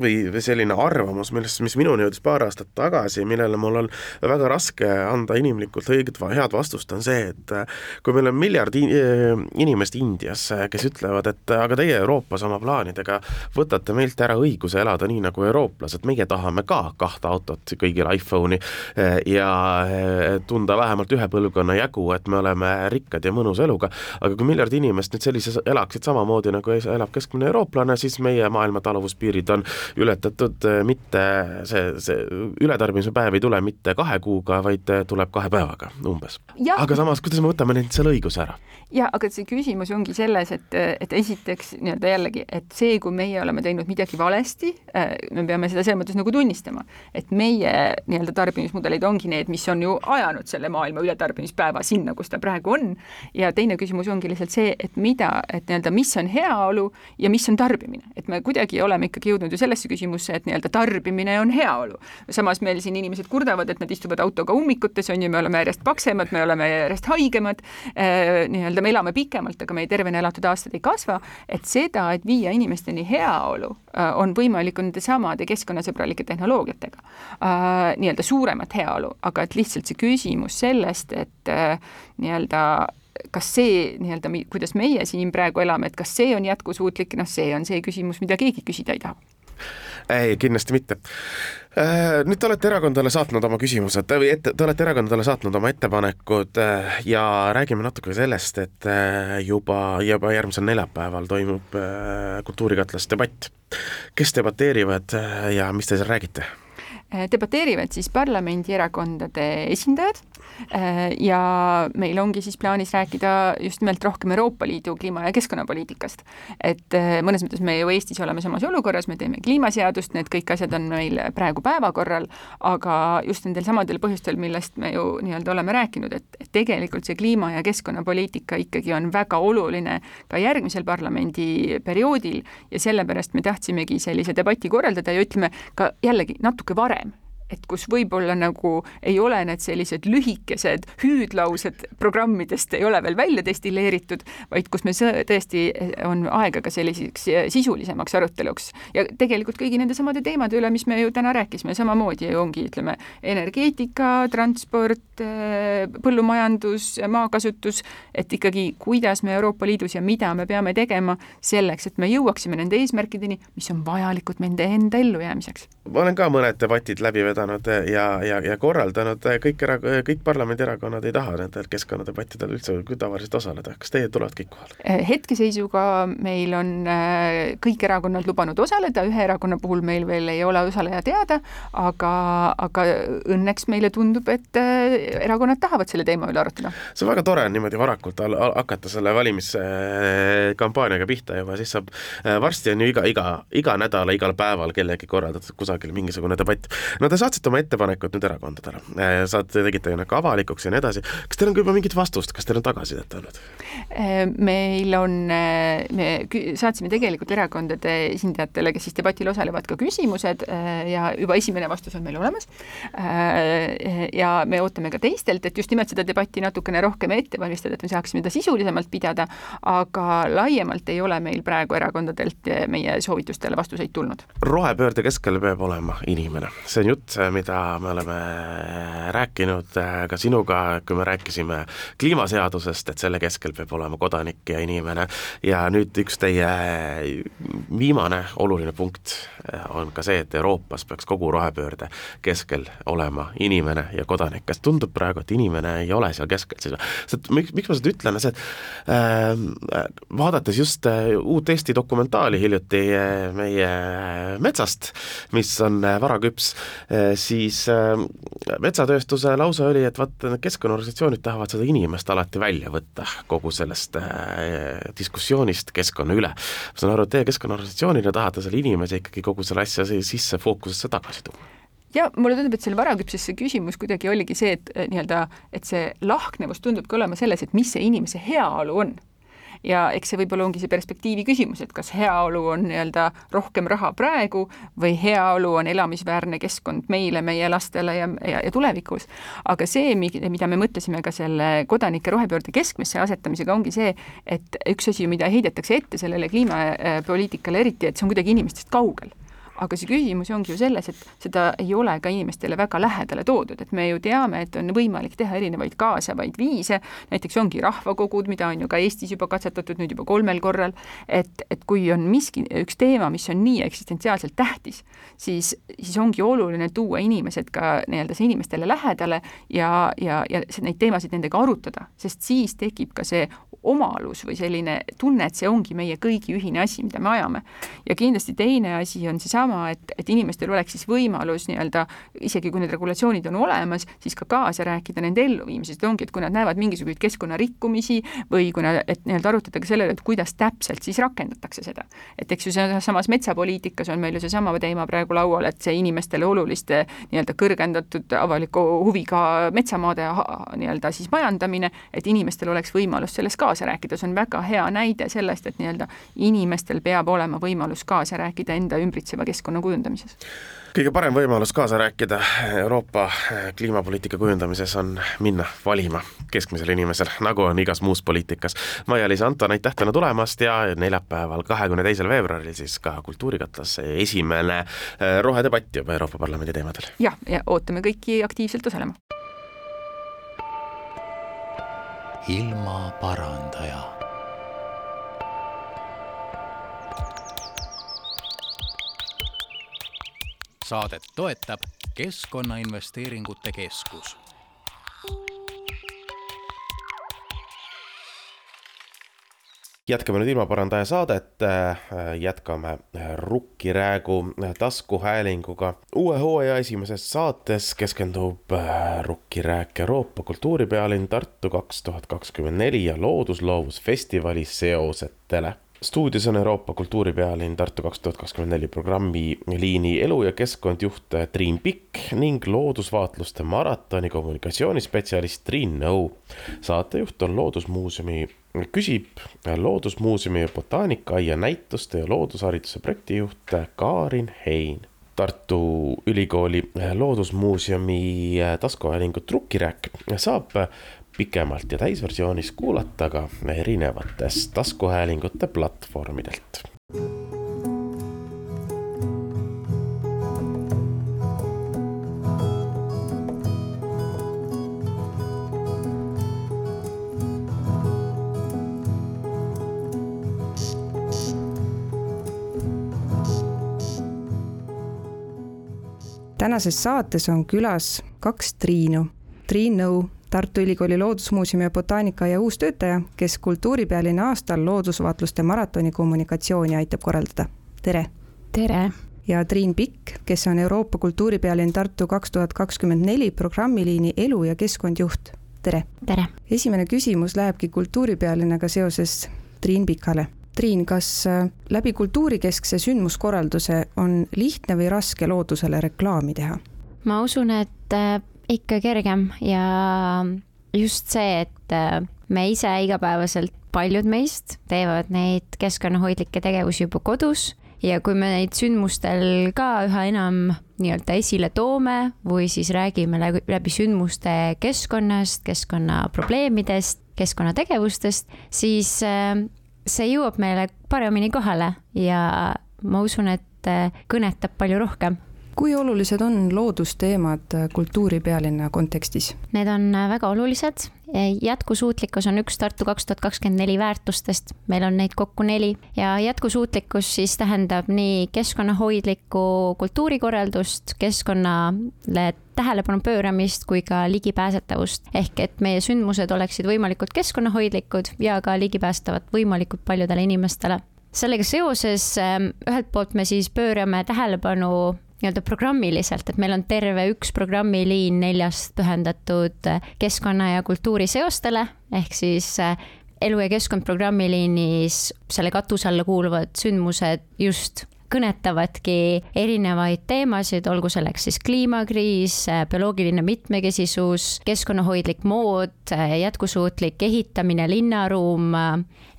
või selline arvamus, millest, mis minuni jõudis paar aastat tagasi, millele mul on väga raske anda inimlikult õiget head vastust, on see, et äh, kui meil on miljard inimest Indias, äh, kes ütlevad, et aga teie Euroopas oma plaanidega võtate meilt ära õiguse elada nii nagu eurooplased, meie tahame ka kahte autot, kõigil iPhone'i ja tunda vähemalt ühe põlvkonna jagu, et me oleme rikkad ja mõnusa eluga, aga kui miljard inimest nüüd sellises elaksid samamoodi, nagu elab keskmine eurooplane, eurooplane, siis meie maailma taluvuspiirid on ületatud äh, mitte see, see ületarbimise päev ei tule mitte kahe kuuga, vaid äh, tuleb kahe päevaga umbes. aga samas, kuidas me võtame neilt selle õiguse ära? Ja aga see küsimus ongi selles, et, et esiteks nii-öelda jällegi, et see, kui meie oleme teinud midagi valesti, äh, me peame seda selles mõttes nagu tunnistama, et meie nii-öelda tarbimismudelid ongi need, mis on ju ajanud selle maailma ületarbimispäeva sinna, kus ta praegu on. ja teine küsimus ongi lihtsalt see, et mida, et nii-öelda, mis on heaolu ja mis on tarbimine, et me kuidagi oleme ikkagi jõudnud ju sellesse küsimusse, et nii-öelda tarbimine on heaolu. samas meil siin inimesed kurdavad, et nad istuvad autoga ummikutes, on ju, me oleme järjest paksemad, me oleme järjest haigemad äh,, nii-öelda nii-öelda me elame pikemalt, aga meie tervena elatud aastad ei kasva, et seda, et viia inimesteni heaolu, äh, on võimalik nende samade keskkonnasõbralike tehnoloogiatega äh,. nii-öelda suuremat heaolu, aga et lihtsalt see küsimus sellest, et äh, nii-öelda kas see nii-öelda, kuidas meie siin praegu elame, et kas see on jätkusuutlik, noh, see on see küsimus, mida keegi küsida ei taha ei, kindlasti mitte. Äh, nüüd te olete erakondadele saatnud oma küsimused või ette, te olete erakondadele saatnud oma ettepanekud äh, ja räägime natuke sellest, et äh, juba, juba järgmisel neljapäeval toimub Kultuurikatlas debatt. kes debateerivad ja mis te seal räägite? debateerivad siis parlamendierakondade esindajad ja meil ongi siis plaanis rääkida just nimelt rohkem Euroopa Liidu kliima- ja keskkonnapoliitikast. et äh, mõnes mõttes me ju Eestis oleme samas olukorras, me teeme kliimaseadust, need kõik asjad on meil praegu päevakorral, aga just nendel samadel põhjustel, millest me ju nii-öelda oleme rääkinud, et tegelikult see kliima- ja keskkonnapoliitika ikkagi on väga oluline ka järgmisel parlamendiperioodil ja sellepärast me tahtsimegi sellise debati korraldada ja ütleme ka jällegi natuke varem et kus võib-olla nagu ei ole need sellised lühikesed hüüdlaused programmidest ei ole veel välja destilleeritud, vaid kus me tõesti on aega ka selliseks sisulisemaks aruteluks ja tegelikult kõigi nende samade teemade üle, mis me ju täna rääkisime, samamoodi ongi, ütleme, energeetika, transport, põllumajandus, maakasutus, et ikkagi, kuidas me Euroopa Liidus ja mida me peame tegema selleks, et me jõuaksime nende eesmärkideni, mis on vajalikud nende enda ellujäämiseks. Ma olen ka mõned debatid läbi vedanud vedanud ja, ja, ja korraldanud, kõik era-, kõik parlamendierakonnad ei taha nendel keskkonnadebattidel üldse tavaliselt osaleda, kas teie tulevad kõik kohale? Eh, hetkeseisuga meil on eh, kõik erakonnad lubanud osaleda, ühe erakonna puhul meil veel ei ole osaleja teada, aga, aga õnneks meile tundub, et eh, erakonnad tahavad selle teema üle arutada. see on väga tore on niimoodi varakult al hakata selle valimiskampaaniaga pihta juba, siis saab, varsti on ju iga, iga, iga nädala, igal päeval kellegi korraldatud kusagil mingisugune debatt. no te saatsite oma ettepanekud nüüd erakondadele, äh, saate, tegite ka avalikuks ja nii edasi, kas teil on ka juba mingit vastust, kas teil on tagasisidet olnud? Äh, meil on, äh, me saatsime tegelikult erakondade esindajatele, kes siis debatil osalevad, ka küsimused ja juba esimene vastus on meil olemas. ja me ootame ka teistelt, et just nimelt seda debatti natukene rohkem ette valmistada, et me saaksime ta sisulisemalt pidada, aga laiemalt ei ole meil praegu erakondadelt meie soovitustele vastuseid tulnud. rohepöörde keskel peab olema inimene, see on jutt, mida me oleme rääkinud äh, ka sinuga, kui me rääkisime kliimaseadusest, et selle keskel peab olema kodanik ja inimene. Ja nüüd üks teie viimane oluline punkt äh, on ka see, et Euroopas peaks kogu rohepöörde keskel olema inimene ja kodanik. kas tundub praegu, et inimene ei ole seal keskel, siis miks, miks ma seda ütlen, on see, et äh, vaadates just äh, uut Eesti dokumentaali hiljuti meie metsast, mis on varaküps, siis metsatööstuse lause oli, et vaat keskkonnaorganisatsioonid tahavad seda inimest alati välja võtta kogu sellest diskussioonist keskkonna üle. ma saan aru, et teie keskkonnaorganisatsioonina tahate selle inimese ikkagi kogu selle asja sisse fookusesse tagasi tuua. Ja mulle tundub, et selle varaküpses see küsimus kuidagi oligi see, et nii-öelda, et see lahknevus tundubki olema selles, et mis see inimese heaolu on ja eks see võib-olla ongi see perspektiivi küsimus, et kas heaolu on nii-öelda rohkem raha praegu või heaolu on elamisväärne keskkond meile, meie lastele ja, ja, ja tulevikus. aga see, mida me mõtlesime ka selle kodanike rohepöörde keskmesse asetamisega, ongi see, et üks asi, mida heidetakse ette sellele kliimapoliitikale eriti, et see on kuidagi inimestest kaugel aga see küsimus ongi ju selles, et seda ei ole ka inimestele väga lähedale toodud, et me ju teame, et on võimalik teha erinevaid kaasavaid viise, näiteks ongi rahvakogud, mida on ju ka Eestis juba katsetatud nüüd juba kolmel korral, et, et kui on miski, üks teema, mis on nii eksistentsiaalselt tähtis, siis, siis ongi oluline tuua inimesed ka nii-öelda see inimestele lähedale ja, ja, ja neid teemasid nendega arutada, sest siis tekib ka see omalus või selline tunne, et see ongi meie kõigi ühine asi, mida me ajame. ja kindlasti teine asi on seesama, et, et inimestel oleks siis võimalus nii-öelda, isegi kui need regulatsioonid on olemas, siis ka kaasa rääkida nende elluviimises, et ongi, et kui nad näevad mingisuguseid keskkonnarikkumisi või kui nad, et nii-öelda arutada ka sellele, et kuidas täpselt siis rakendatakse seda. et eks ju sealsamas metsapoliitikas on meil ju seesama teema praegu laual, et see inimestele oluliste nii-öelda kõrgendatud avaliku huviga metsamaade nii-öelda siis majandamine, et inimestel oleks võimalus selles ka kaasa rääkida, see on väga hea näide sellest, et nii-öelda inimestel peab olema võimalus kaasa rääkida enda ümbritseva keskkonna kujundamises kõige parem võimalus kaasa rääkida Euroopa kliimapoliitika kujundamises on minna valima keskmisel inimesel, nagu on igas muus poliitikas. Maia-Liisa Anton, aitäh täna tulemast ja neljapäeval, kahekümne teisel veebruaril siis ka Kultuurikatlas esimene eh, rohedebatt juba Euroopa Parlamendi teemadel. jah, ja ootame kõiki aktiivselt osalema ilmaparandaja saadet toetab Keskkonnainvesteeringute Keskus jätkame nüüd ilmaparandaja saadet, jätkame Rukkiräägu taskuhäälinguga. uue hooaja esimeses saates keskendub Rukkirääk Euroopa kultuuripealinn Tartu kaks tuhat kakskümmend neli ja loodusloovusfestivali seosetele stuudios on Euroopa kultuuripealinn Tartu kaks tuhat kakskümmend neli programmi liini elu ja keskkond juht Triin Pikk ning loodusvaatluste maratoni kommunikatsioonispetsialist Triin Nõu. saatejuht on Loodusmuuseumi, küsib Loodusmuuseumi botaanikaaia näituste ja loodushariduse projektijuht Kaarin Hein. Tartu Ülikooli Loodusmuuseumi taskuhäälingut Rukkirääk saab pikemalt ja täisversioonis kuulata ka erinevatest taskuhäälingute platvormidelt. tänases saates on külas kaks Triinu. Triin Nõu Tartu Ülikooli Loodusmuuseumi botaanikaaia uus töötaja, kes kultuuripealinna aastal loodusvaatluste maratoni kommunikatsiooni aitab korraldada. tere! tere! ja Triin Pikk, kes on Euroopa kultuuripealinn Tartu kaks tuhat kakskümmend neli programmiliini Elu ja keskkond juht. tere! tere! esimene küsimus lähebki kultuuripealinnaga seoses Triin Pikale. Triin, kas äh, läbi kultuurikeskse sündmuskorralduse on lihtne või raske loodusele reklaami teha? ma usun, et äh, ikka kergem ja just see, et äh, me ise igapäevaselt, paljud meist teevad neid keskkonnahoidlikke tegevusi juba kodus ja kui me neid sündmustel ka üha enam nii-öelda esile toome või siis räägime läbi, sündmuste keskkonnast, keskkonnaprobleemidest, keskkonnategevustest, siis äh, see jõuab meile paremini kohale ja ma usun, et äh, kõnetab palju rohkem kui olulised on loodusteemad kultuuripealinna kontekstis? Need on väga olulised. jätkusuutlikkus on üks Tartu kaks tuhat kakskümmend neli väärtustest, meil on neid kokku neli ja jätkusuutlikkus siis tähendab nii keskkonnahoidlikku kultuurikorraldust, keskkonnale tähelepanu pööramist kui ka ligipääsetavust. ehk et meie sündmused oleksid võimalikult keskkonnahoidlikud ja ka ligipääsetavad võimalikult paljudele inimestele sellega seoses ühelt poolt me siis pöörame tähelepanu nii-öelda programmiliselt, et meil on terve üks programmiliin neljast pühendatud keskkonna ja kultuuri seostele, ehk siis eh, elu ja keskkond programmiliinis selle katuse alla kuuluvad sündmused just kõnetavadki erinevaid teemasid, olgu selleks siis kliimakriis, bioloogiline mitmekesisus, keskkonnahoidlik mood, jätkusuutlik ehitamine, linnaruum,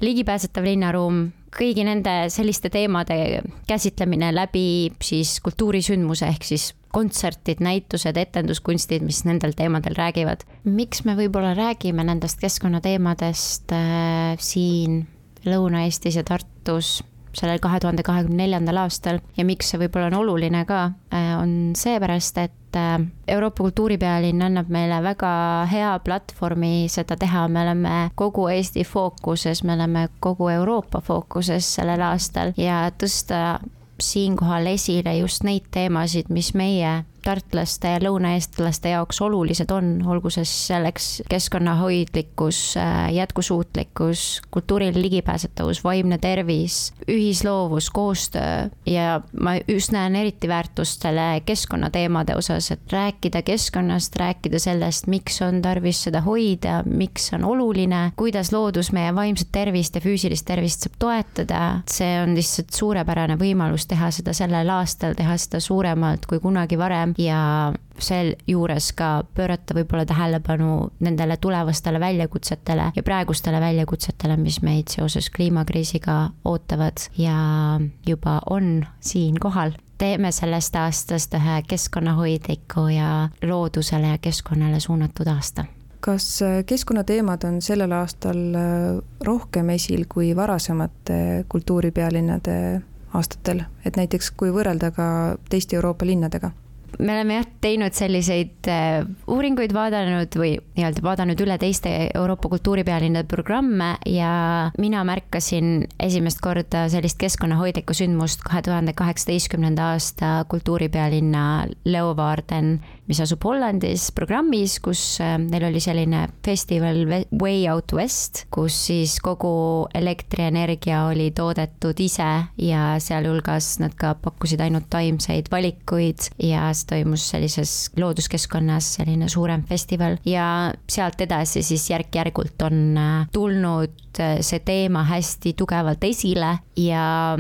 ligipääsetav linnaruum kõigi nende selliste teemade käsitlemine läbi siis kultuurisündmuse ehk siis kontserdid, näitused, etenduskunstid, mis nendel teemadel räägivad. miks me võib-olla räägime nendest keskkonnateemadest äh, siin Lõuna-Eestis ja Tartus sellel kahe tuhande kahekümne neljandal aastal. Ja miks see võib-olla on oluline ka, äh, on seepärast, et äh, Euroopa kultuuripealinn annab meile väga hea platvormi seda teha, me oleme kogu Eesti fookuses, me oleme kogu Euroopa fookuses sellel aastal. Ja tõsta siinkohal esile just neid teemasid, mis meie tartlaste ja lõunaeestlaste jaoks olulised on, olgu see selleks keskkonnahoidlikkus, äh, jätkusuutlikkus, kultuuriline ligipääsetavus, vaimne tervis, ühisloovus, koostöö. Ja ma just näen eriti väärtust selle keskkonnateemade osas, et rääkida keskkonnast, rääkida sellest, miks on tarvis seda hoida, miks on oluline, kuidas loodus meie vaimset tervist ja füüsilist tervist saab toetada, see on lihtsalt suurepärane võimalus teha seda sellel aastal, teha seda suuremalt kui kunagi varem ja sealjuures ka pöörata võib-olla tähelepanu nendele tulevastele väljakutsetele ja praegustele väljakutsetele, mis meid seoses kliimakriisiga ootavad ja juba on siin kohal. Teeme sellest aastast ühe keskkonnahoidliku ja loodusele ja keskkonnale suunatud aasta. Kas keskkonnateemad on sellel aastal rohkem esil kui varasemate kultuuripealinnade aastatel, et näiteks kui võrrelda ka teiste Euroopa linnadega? Me oleme jah teinud selliseid äh, uuringuid, vaadanud või nii-öelda vaadanud üle teiste Euroopa kultuuripealinnade programme ja mina märkasin esimest korda sellist keskkonnahoidlikku sündmust kahe tuhande kaheksateistkümnenda aasta kultuuripealinna Leeuwarden, mis asub Hollandis, programmis, kus äh, neil oli selline festival Way Out West, kus siis kogu elektrienergia oli toodetud ise ja sealhulgas nad ka pakkusid ainult taimseid valikuid ja see toimus sellises looduskeskkonnas, selline suurem festival ja sealt edasi siis järk-järgult on äh, tulnud äh, see teema hästi tugevalt esile ja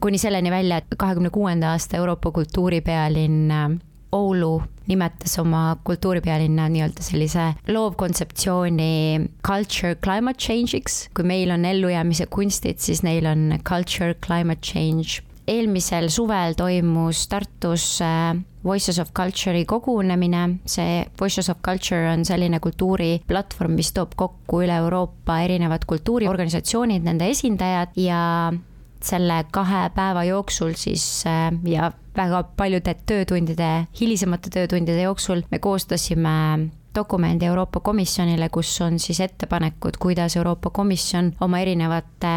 kuni selleni välja, et kahekümne kuuenda aasta Euroopa kultuuripealinn Oulu nimetas oma kultuuripealinna nii-öelda sellise loovkontseptsiooni culture climate change'iks. kui meil on ellujäämise kunstid, siis neil on culture climate change. eelmisel suvel toimus Tartus äh, Voices of Culture'i kogunemine, see Voices of Culture on selline kultuuriplatvorm, mis toob kokku üle Euroopa erinevad kultuuriorganisatsioonid, nende esindajad ja selle kahe päeva jooksul siis äh, ja väga paljude töötundide, hilisemate töötundide jooksul me koostasime dokumendi Euroopa Komisjonile, kus on siis ettepanekud, kuidas Euroopa Komisjon oma erinevate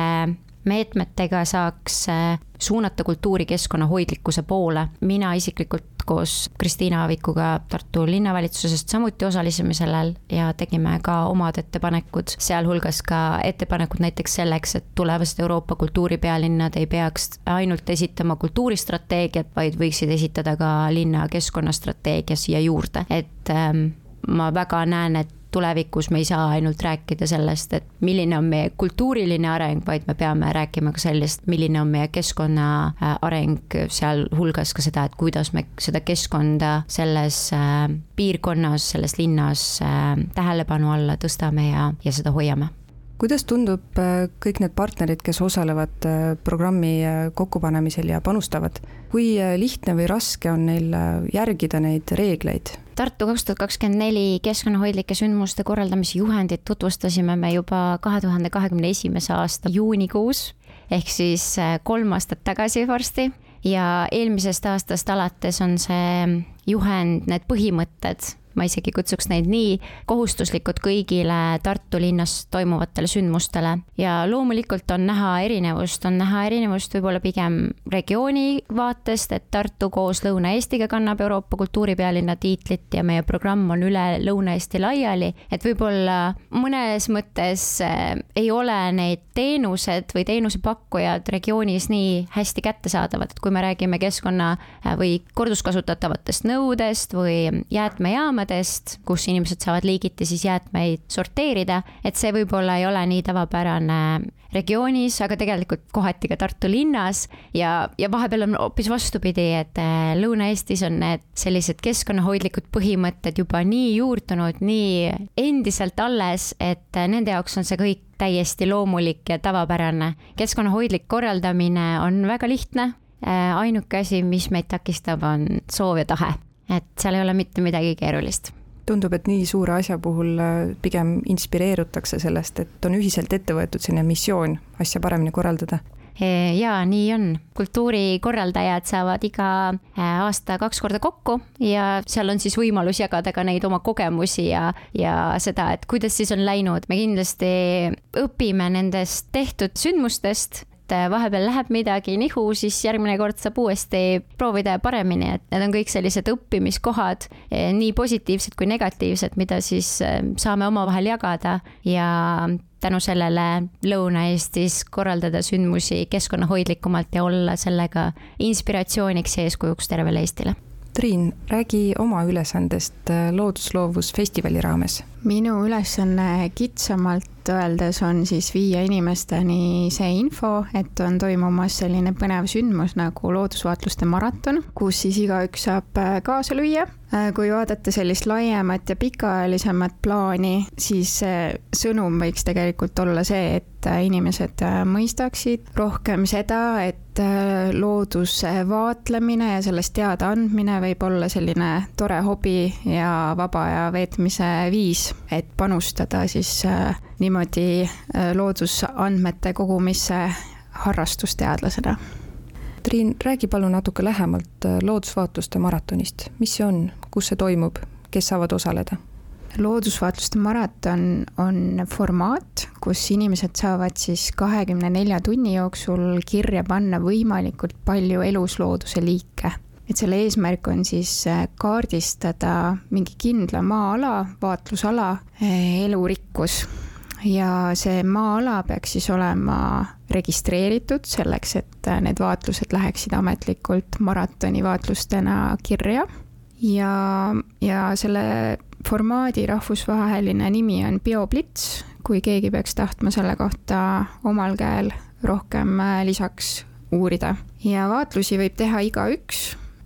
meetmetega saaks äh, suunata kultuuri keskkonnahoidlikkuse poole. mina isiklikult koos Kristiina Aavikuga Tartu linnavalitsusest samuti osalesime sellel ja tegime ka omad ettepanekud, sealhulgas ka ettepanekud näiteks selleks, et tulevased Euroopa kultuuripealinnad ei peaks ainult esitama kultuuristrateegiat, vaid võiksid esitada ka linna keskkonnastrateegia siia juurde, et ähm, ma väga näen, et tulevikus me ei saa ainult rääkida sellest, et milline on meie kultuuriline areng, vaid me peame rääkima ka sellest, milline on meie keskkonna äh, areng, sealhulgas ka seda, et kuidas me seda keskkonda selles äh, piirkonnas, selles linnas äh, tähelepanu alla tõstame ja, ja seda hoiame kuidas tundub kõik need partnerid, kes osalevad programmi kokkupanemisel ja panustavad, kui lihtne või raske on neil järgida neid reegleid? Tartu kaks tuhat kakskümmend neli keskkonnahoidlike sündmuste korraldamise juhendit tutvustasime me juba kahe tuhande kahekümne esimese aasta juunikuus ehk siis äh, kolm aastat tagasi varsti. Ja eelmisest aastast alates on see juhend, need põhimõtted ma isegi kutsuks neid nii, kohustuslikud kõigile Tartu linnas toimuvatele sündmustele. ja loomulikult on näha erinevust, on näha erinevust võib-olla pigem regiooni vaatest, et Tartu koos Lõuna-Eestiga kannab Euroopa kultuuripealinna tiitlit ja meie programm on üle Lõuna-Eesti laiali, et võib-olla mõnes mõttes eh, ei ole need teenused või teenusepakkujad regioonis nii hästi kättesaadavad, et kui me räägime keskkonna eh, või korduskasutatavatest nõudest või jäätmejaamadest, jaamadest, kus inimesed saavad liigiti siis jäätmeid sorteerida, et see võib-olla ei ole nii tavapärane regioonis, aga tegelikult kohati ka Tartu linnas. Ja, ja vahepeal on hoopis vastupidi, et äh, Lõuna-Eestis on need sellised keskkonnahoidlikud põhimõtted juba nii juurdunud, nii endiselt alles, et äh, nende jaoks on see kõik täiesti loomulik ja tavapärane. keskkonnahoidlik korraldamine on väga lihtne, äh, ainuke asi, mis meid takistab, on soov ja tahe et seal ei ole mitte midagi keerulist tundub, et nii suure asja puhul äh, pigem inspireerutakse sellest, et on ühiselt ette võetud selline missioon asja paremini korraldada e, jaa, nii on. kultuurikorraldajad saavad iga äh, aasta kaks korda kokku ja seal on siis võimalus jagada ka neid oma kogemusi ja, ja seda, et kuidas siis on läinud. me kindlasti õpime nendest tehtud sündmustest et äh, vahepeal läheb midagi nihu, siis järgmine kord saab uuesti proovida paremini, et need on kõik sellised õppimiskohad, eh, nii positiivsed kui negatiivsed, mida siis äh, saame omavahel jagada ja tänu sellele Lõuna-Eestis korraldada sündmusi keskkonnahoidlikumalt ja olla sellega inspiratsiooniks ja eeskujuks tervele Eestile. Triin, räägi oma ülesandest äh, loodusloovusfestivali raames. Minu ülesanne kitsamalt öeldes on siis viia inimesteni see info, et on toimumas selline põnev sündmus nagu loodusvaatluste maraton, kus siis igaüks saab äh, kaasa lüüa. Äh, kui vaadata sellist laiemat ja pikaajalisemat plaani, siis sõnum võiks tegelikult olla see, et äh, inimesed mõistaksid rohkem seda, et looduse vaatlemine ja sellest teadaandmine võib olla selline tore hobi ja vaba aja veetmise viis, et panustada siis niimoodi äh, loodusandmete kogumisse harrastusteadlasena Triin, räägi palun natuke lähemalt äh, loodusvaatluste maratonist, mis see on, kus see toimub, kes saavad osaleda? loodusvaatluste maraton on formaat, kus inimesed saavad siis kahekümne nelja tunni jooksul kirja panna võimalikult palju eluslooduse liike. Et selle eesmärk on siis äh, kaardistada mingi kindla maa-ala, vaatlusala äh, elurikkus ja see maa-ala peaks siis olema registreeritud selleks, et äh, need vaatlused läheksid ametlikult maratoni vaatlustena kirja. ja, ja selle formaadi rahvusvaheline nimi on BioBlitz, kui keegi peaks tahtma selle kohta omal käel rohkem lisaks uurida. ja vaatlusi võib teha igaüks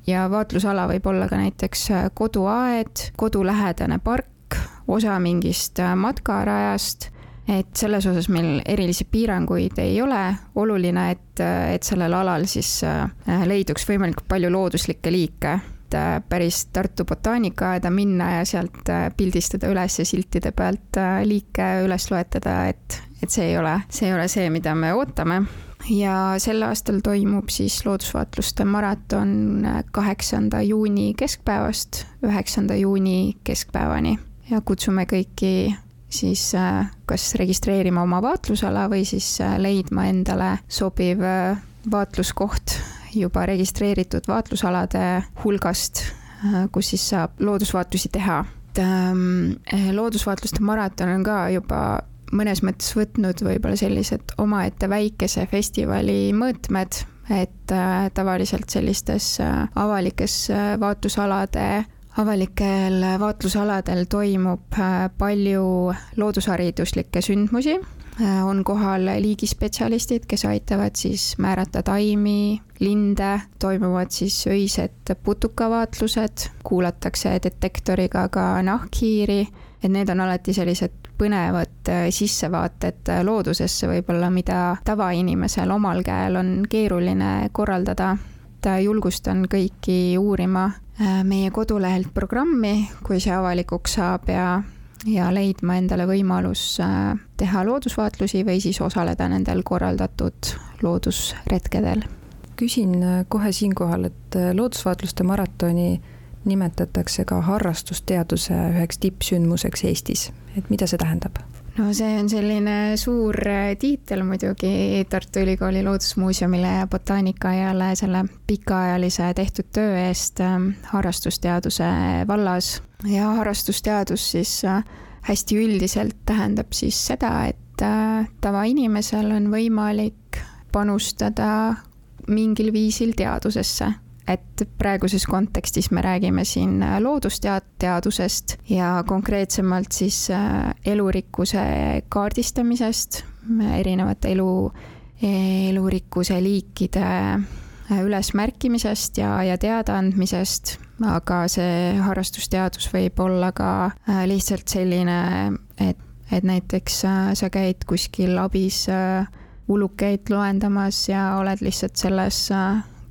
ja vaatlusala võib olla ka näiteks äh, koduaed, kodulähedane park, osa mingist matkarajast. Et selles osas meil erilisi piiranguid ei ole, oluline, et, et sellel alal siis äh, leiduks võimalikult palju looduslikke liike, et äh, päris Tartu botaanikaaeda minna ja sealt äh, pildistada üles siltide pealt liike üles loetada, et, et see ei ole, see ei ole see, mida me ootame ja sel aastal toimub siis loodusvaatluste maraton kaheksanda juuni keskpäevast üheksanda juuni keskpäevani ja kutsume kõiki siis äh, kas registreerima oma vaatlusala või siis äh, leidma endale sobiv äh, vaatluskoht juba registreeritud vaatlusalade hulgast, kus siis saab loodusvaatlusi teha. ähm, loodusvaatluste maraton on ka juba mõnes mõttes võtnud võib-olla sellised omaette väikese festivali mõõtmed, et tavaliselt sellistes avalikes vaatlusalade avalikel vaatlusaladel toimub äh, palju loodushariduslikke sündmusi, äh, on kohal liigispetsialistid, kes aitavad siis määrata taimi, linde, toimuvad siis öised putukavaatlused, kuulatakse detektoriga ka nahkhiiri, et need on alati sellised põnevad äh, sissevaated loodusesse võib-olla, mida tavainimesel omal käel on keeruline korraldada et julgustan kõiki uurima äh, meie kodulehelt programmi, kui see avalikuks saab ja, ja leidma endale võimalus äh, teha loodusvaatlusi või siis osaleda nendel korraldatud loodusretkedel. küsin äh, kohe siinkohal, et loodusvaatluste maratoni nimetatakse ka harrastusteaduse üheks tippsündmuseks Eestis, et mida see tähendab? no see on selline suur äh, tiitel muidugi Tartu Ülikooli Loodusmuuseumile ja botaanikaaiale selle pikaajalise tehtud töö eest ähm, harrastusteaduse vallas. ja harrastusteadus siis äh, hästi üldiselt tähendab siis seda, et äh, tavainimesel on võimalik panustada mingil viisil teadusesse et praeguses kontekstis me räägime siin äh, loodusteadusest ja konkreetsemalt siis äh, elurikkuse kaardistamisest, erinevate elu, elurikkuse liikide äh, ülesmärkimisest ja, ja teadaandmisest, aga see harrastusteadus võib olla ka lihtsalt selline, et, et näiteks sa käid kuskil abis ulukeid loendamas ja oled lihtsalt selles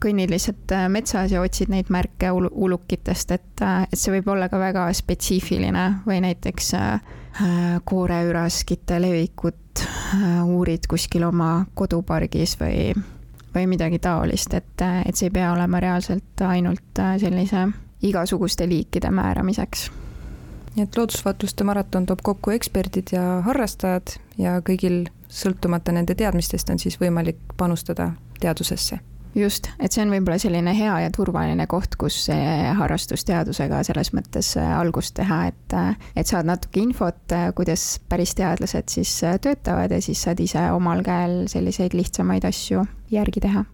kõnnid lihtsalt äh, metsas ja otsid neid märke ul ulukitest, et, äh, et see võib olla ka väga spetsiifiline või näiteks äh, äh kooreüraskite levikut äh, uurid kuskil oma kodupargis või, või midagi taolist, et, et see ei pea olema reaalselt ainult sellise igasuguste liikide määramiseks. Nii et loodusvaatluste maraton toob kokku eksperdid ja harrastajad ja kõigil, sõltumata nende teadmistest, on siis võimalik panustada teadusesse just, et see on võib-olla selline hea ja turvaline koht, kus harrastusteadusega selles mõttes äh, algust teha, et, äh, et saad natuke infot, äh, kuidas päris teadlased siis töötavad ja siis saad ise omal käel selliseid lihtsamaid asju järgi teha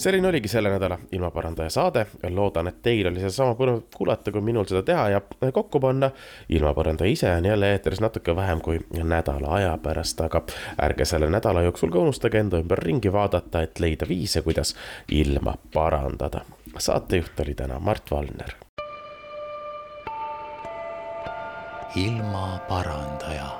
selline oligi selle nädala ilmaparandaja saade. loodan, et teil oli sedasama põnev kuulata, kui minul seda teha ja kokku panna. ilmaparandaja ise on jälle eetris natuke vähem kui nädala aja pärast, aga ärge selle nädala jooksul ka unustage enda ümber ringi vaadata, et leida viise, kuidas ilma parandada. saatejuht oli täna Mart Valner. ilmaparandaja